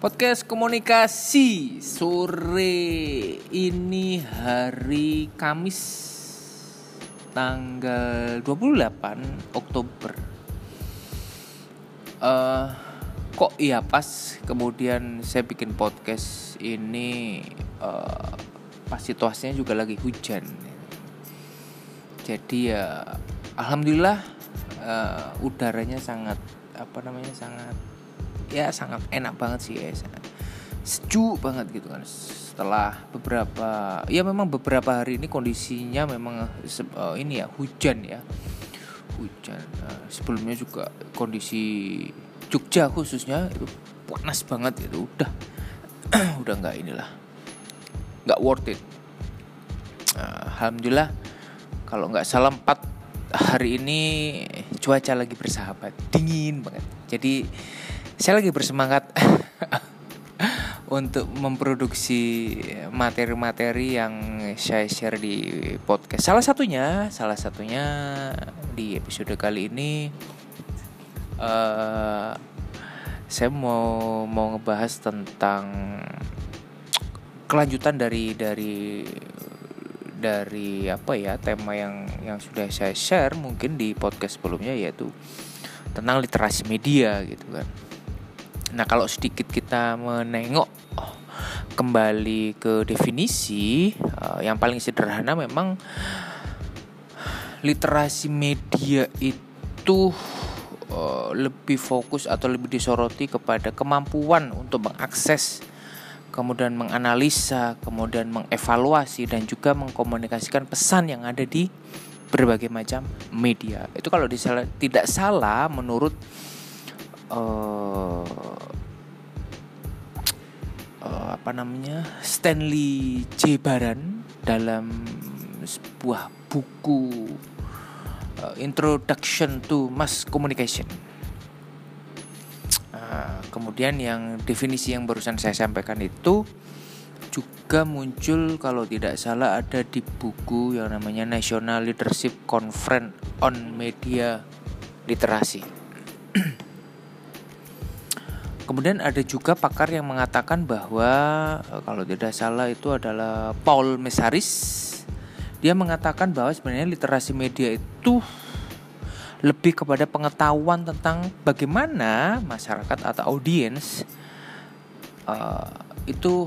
Podcast komunikasi sore ini hari Kamis tanggal 28 Oktober. Uh, kok iya pas kemudian saya bikin podcast ini uh, pas situasinya juga lagi hujan. Jadi ya alhamdulillah uh, udaranya sangat apa namanya sangat ya sangat enak banget sih ya sejuk banget gitu kan. Setelah beberapa ya memang beberapa hari ini kondisinya memang uh, ini ya hujan ya. Hujan. Uh, sebelumnya juga kondisi Jogja khususnya itu panas banget itu udah. Udah nggak inilah. Nggak worth it. Uh, alhamdulillah kalau nggak salah empat hari ini cuaca lagi bersahabat. Dingin banget. Jadi saya lagi bersemangat untuk memproduksi materi-materi yang saya share di podcast. Salah satunya, salah satunya di episode kali ini uh, saya mau mau ngebahas tentang kelanjutan dari dari dari apa ya tema yang yang sudah saya share mungkin di podcast sebelumnya yaitu tentang literasi media gitu kan. Nah, kalau sedikit kita menengok oh, kembali ke definisi uh, yang paling sederhana memang literasi media itu uh, lebih fokus atau lebih disoroti kepada kemampuan untuk mengakses kemudian menganalisa, kemudian mengevaluasi dan juga mengkomunikasikan pesan yang ada di berbagai macam media. Itu kalau disalah, tidak salah menurut uh, uh, apa namanya Stanley J Baran dalam sebuah buku uh, Introduction to Mass Communication. Uh, kemudian yang definisi yang barusan saya sampaikan itu juga muncul kalau tidak salah ada di buku yang namanya National Leadership Conference on Media Literasi. Kemudian ada juga pakar yang mengatakan bahwa eh, kalau tidak salah itu adalah Paul Mesaris. Dia mengatakan bahwa sebenarnya literasi media itu lebih kepada pengetahuan tentang bagaimana masyarakat atau audiens uh, itu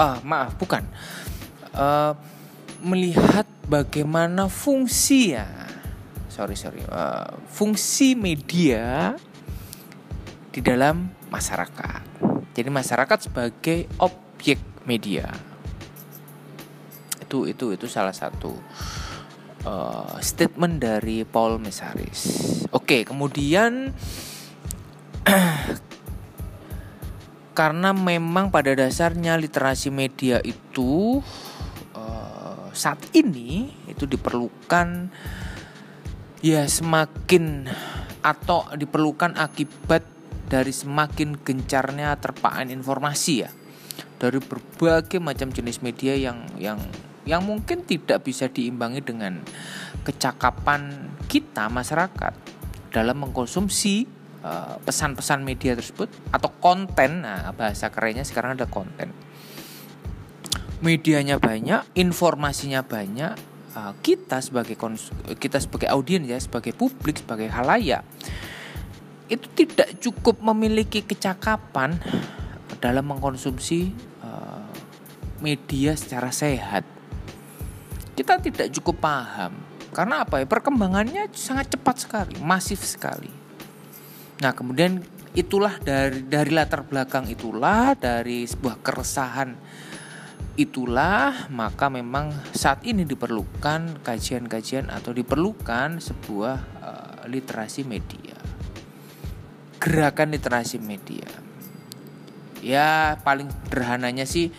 uh, maaf bukan uh, melihat bagaimana fungsi ya sorry sorry uh, fungsi media di dalam masyarakat. Jadi masyarakat sebagai objek media. Itu itu itu salah satu uh, statement dari Paul Mesaris. Oke, kemudian karena memang pada dasarnya literasi media itu uh, saat ini itu diperlukan ya semakin atau diperlukan akibat dari semakin gencarnya terpaan informasi ya. Dari berbagai macam jenis media yang yang yang mungkin tidak bisa diimbangi dengan kecakapan kita masyarakat dalam mengkonsumsi eh, pesan-pesan uh, media tersebut atau konten. Nah bahasa kerennya sekarang ada konten. Medianya banyak informasinya banyak uh, kita sebagai kita sebagai audiens ya sebagai publik sebagai halayak itu tidak cukup memiliki kecakapan dalam mengkonsumsi uh, media secara sehat. Kita tidak cukup paham karena apa ya perkembangannya sangat cepat sekali, masif sekali. Nah kemudian itulah dari dari latar belakang itulah dari sebuah keresahan itulah maka memang saat ini diperlukan kajian-kajian atau diperlukan sebuah uh, literasi media gerakan literasi media. Ya paling sederhananya sih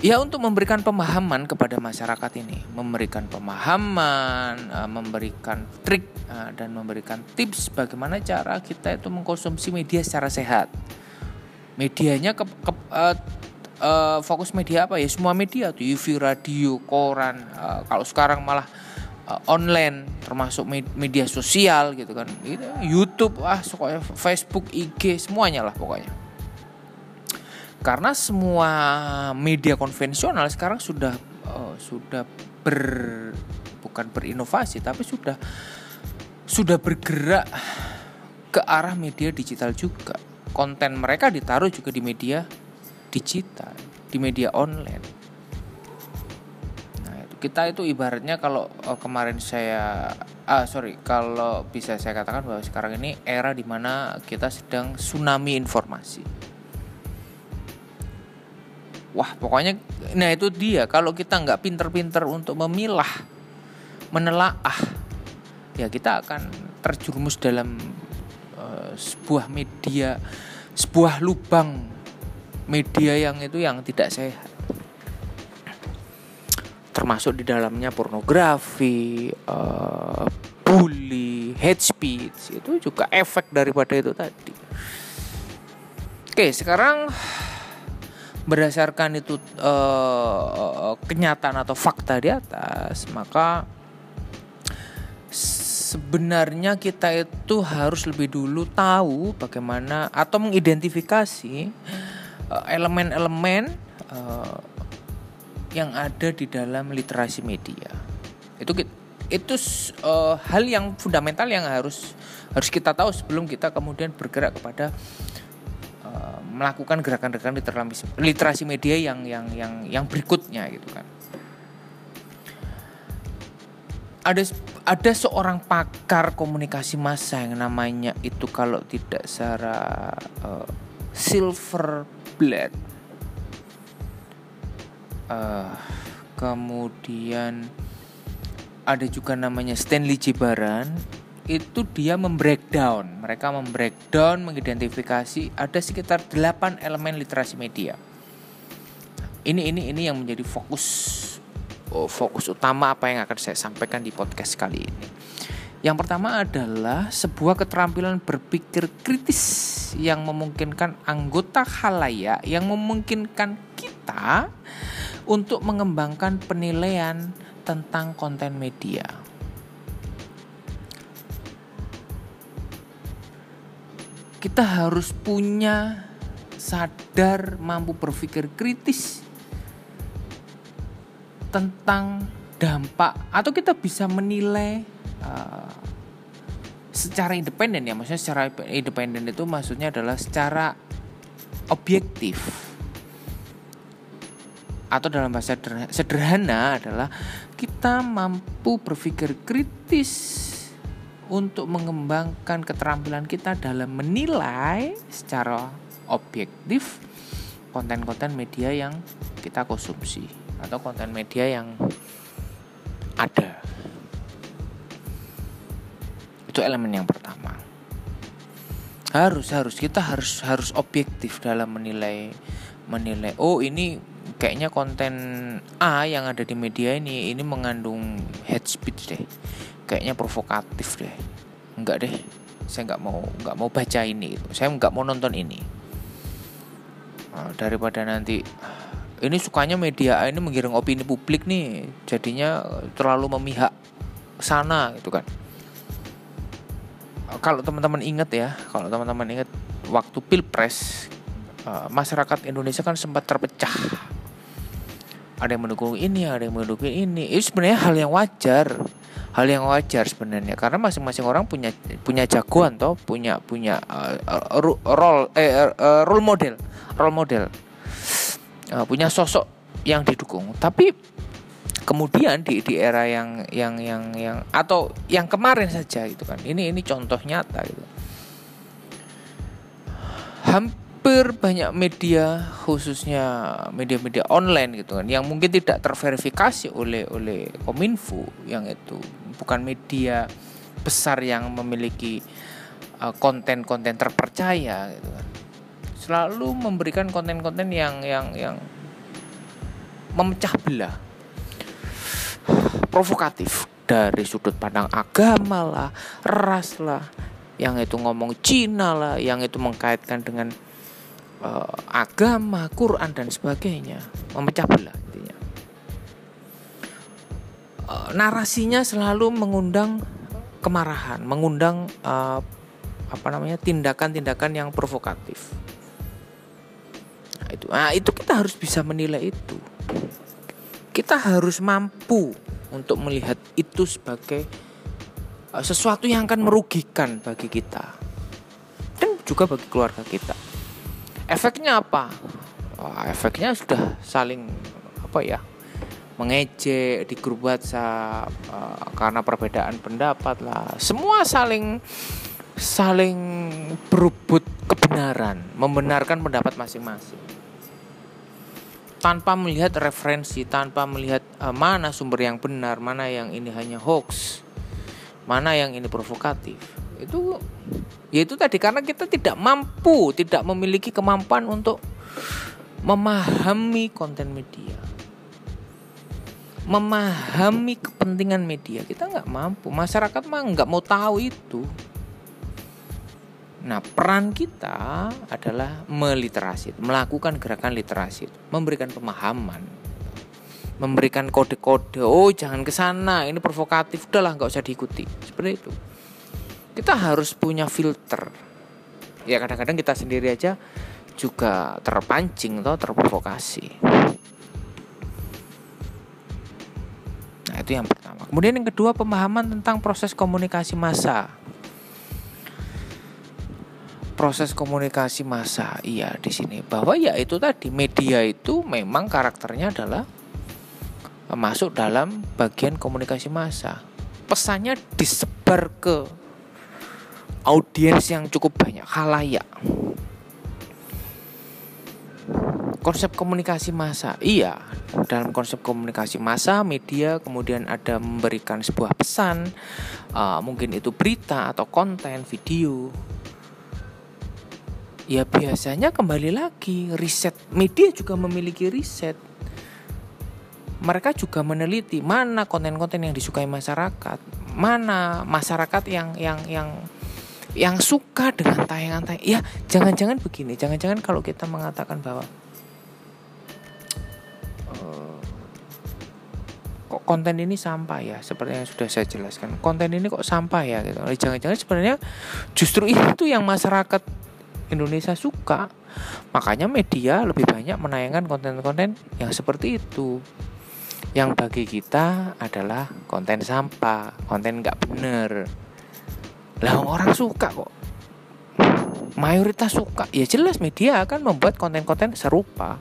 ya untuk memberikan pemahaman kepada masyarakat ini, memberikan pemahaman, eh, memberikan trik eh, dan memberikan tips bagaimana cara kita itu mengkonsumsi media secara sehat. Medianya ke, ke uh, uh, fokus media apa ya? Semua media tuh, UV radio, koran. Uh, kalau sekarang malah uh, online termasuk media sosial gitu kan. Gitu. YouTube ah pokoknya Facebook IG semuanya lah pokoknya. Karena semua media konvensional sekarang sudah uh, sudah ber bukan berinovasi tapi sudah sudah bergerak ke arah media digital juga. Konten mereka ditaruh juga di media digital di media online kita itu ibaratnya kalau uh, kemarin saya ah sorry kalau bisa saya katakan bahwa sekarang ini era di mana kita sedang tsunami informasi. Wah pokoknya nah itu dia. Kalau kita nggak pinter-pinter untuk memilah menelaah ya kita akan terjerumus dalam uh, sebuah media sebuah lubang media yang itu yang tidak sehat termasuk di dalamnya pornografi, uh, bully, hate speech itu juga efek daripada itu tadi. Oke, sekarang berdasarkan itu uh, kenyataan atau fakta di atas maka sebenarnya kita itu harus lebih dulu tahu bagaimana atau mengidentifikasi eh, elemen-elemen uh, yang ada di dalam literasi media itu itu uh, hal yang fundamental yang harus harus kita tahu sebelum kita kemudian bergerak kepada melakukan gerakan-gerakan literasi, literasi media yang yang yang yang berikutnya gitu kan. Ada ada seorang pakar komunikasi massa yang namanya itu kalau tidak secara uh, silver blade. Uh, kemudian ada juga namanya Stanley Jibaran. Itu dia membreakdown. Mereka membreakdown mengidentifikasi ada sekitar 8 elemen literasi media. Ini ini ini yang menjadi fokus oh, fokus utama apa yang akan saya sampaikan di podcast kali ini. Yang pertama adalah sebuah keterampilan berpikir kritis yang memungkinkan anggota halayak yang memungkinkan kita untuk mengembangkan penilaian tentang konten media. kita harus punya sadar mampu berpikir kritis tentang dampak atau kita bisa menilai uh, secara independen ya maksudnya secara independen itu maksudnya adalah secara objektif atau dalam bahasa sederhana adalah kita mampu berpikir kritis untuk mengembangkan keterampilan kita dalam menilai secara objektif konten-konten media yang kita konsumsi atau konten media yang ada. Itu elemen yang pertama. Harus harus kita harus harus objektif dalam menilai menilai oh ini kayaknya konten A yang ada di media ini ini mengandung hate speech deh. Kayaknya provokatif deh. Enggak deh. Saya nggak mau nggak mau baca ini saya nggak mau nonton ini. Nah, daripada nanti ini sukanya media ini menggiring opini publik nih. Jadinya terlalu memihak sana gitu kan. Kalau teman-teman ingat ya kalau teman-teman ingat waktu pilpres eh, masyarakat Indonesia kan sempat terpecah ada yang mendukung ini ada yang mendukung ini. Itu sebenarnya hal yang wajar. Hal yang wajar sebenarnya. Karena masing-masing orang punya punya jagoan toh. Punya punya uh, role eh uh, role model. Role model. Uh, punya sosok yang didukung. Tapi kemudian di di era yang yang yang yang atau yang kemarin saja gitu kan. Ini ini contoh nyata gitu. Hampir banyak media khususnya media-media online gitu kan yang mungkin tidak terverifikasi oleh oleh kominfo yang itu bukan media besar yang memiliki uh, konten-konten uh, terpercaya gitu kan. Selalu memberikan konten-konten yang yang yang memecah belah. Provokatif dari sudut pandang agama lah, ras lah, yang itu ngomong Cina lah, yang itu mengkaitkan dengan uh, agama, Quran dan sebagainya, memecah belah. Eh, narasinya selalu mengundang kemarahan, mengundang uh, apa namanya tindakan-tindakan yang provokatif. Nah, itu Nah, itu kita harus bisa menilai itu. Kita harus mampu untuk melihat itu sebagai uh, sesuatu yang akan merugikan bagi kita dan juga bagi keluarga kita. Efeknya apa? Wah, efeknya sudah saling apa ya? mengejek di grup WhatsApp uh, karena perbedaan pendapat lah. Semua saling saling berebut kebenaran, membenarkan pendapat masing-masing. Tanpa melihat referensi, tanpa melihat uh, mana sumber yang benar, mana yang ini hanya hoax, mana yang ini provokatif. Itu ya itu tadi karena kita tidak mampu, tidak memiliki kemampuan untuk memahami konten media. Memahami kepentingan media. Kita nggak mampu. Masyarakat mah nggak mau tahu itu. Nah peran kita adalah meliterasi melakukan gerakan literasi memberikan pemahaman memberikan kode-kode. Oh jangan ke sana ini provokatif. Udahlah nggak usah diikuti. Seperti itu kita harus punya filter ya kadang-kadang kita sendiri aja juga terpancing atau terprovokasi Nah, itu yang pertama. Kemudian yang kedua pemahaman tentang proses komunikasi massa. Proses komunikasi massa, iya di sini bahwa ya itu tadi media itu memang karakternya adalah masuk dalam bagian komunikasi massa. Pesannya disebar ke audiens yang cukup banyak, halayak konsep komunikasi massa iya. Dalam konsep komunikasi massa media kemudian ada memberikan sebuah pesan uh, mungkin itu berita atau konten video. Ya biasanya kembali lagi riset. Media juga memiliki riset. Mereka juga meneliti mana konten-konten yang disukai masyarakat mana masyarakat yang yang yang yang suka dengan tayangan-tayangan ya jangan-jangan begini. Jangan-jangan kalau kita mengatakan bahwa kok konten ini sampah ya seperti yang sudah saya jelaskan. Konten ini kok sampah ya gitu. Jangan-jangan sebenarnya justru itu yang masyarakat Indonesia suka. Makanya media lebih banyak menayangkan konten-konten yang seperti itu. Yang bagi kita adalah konten sampah konten nggak bener lah orang suka kok. Mayoritas suka. Ya jelas media akan membuat konten-konten serupa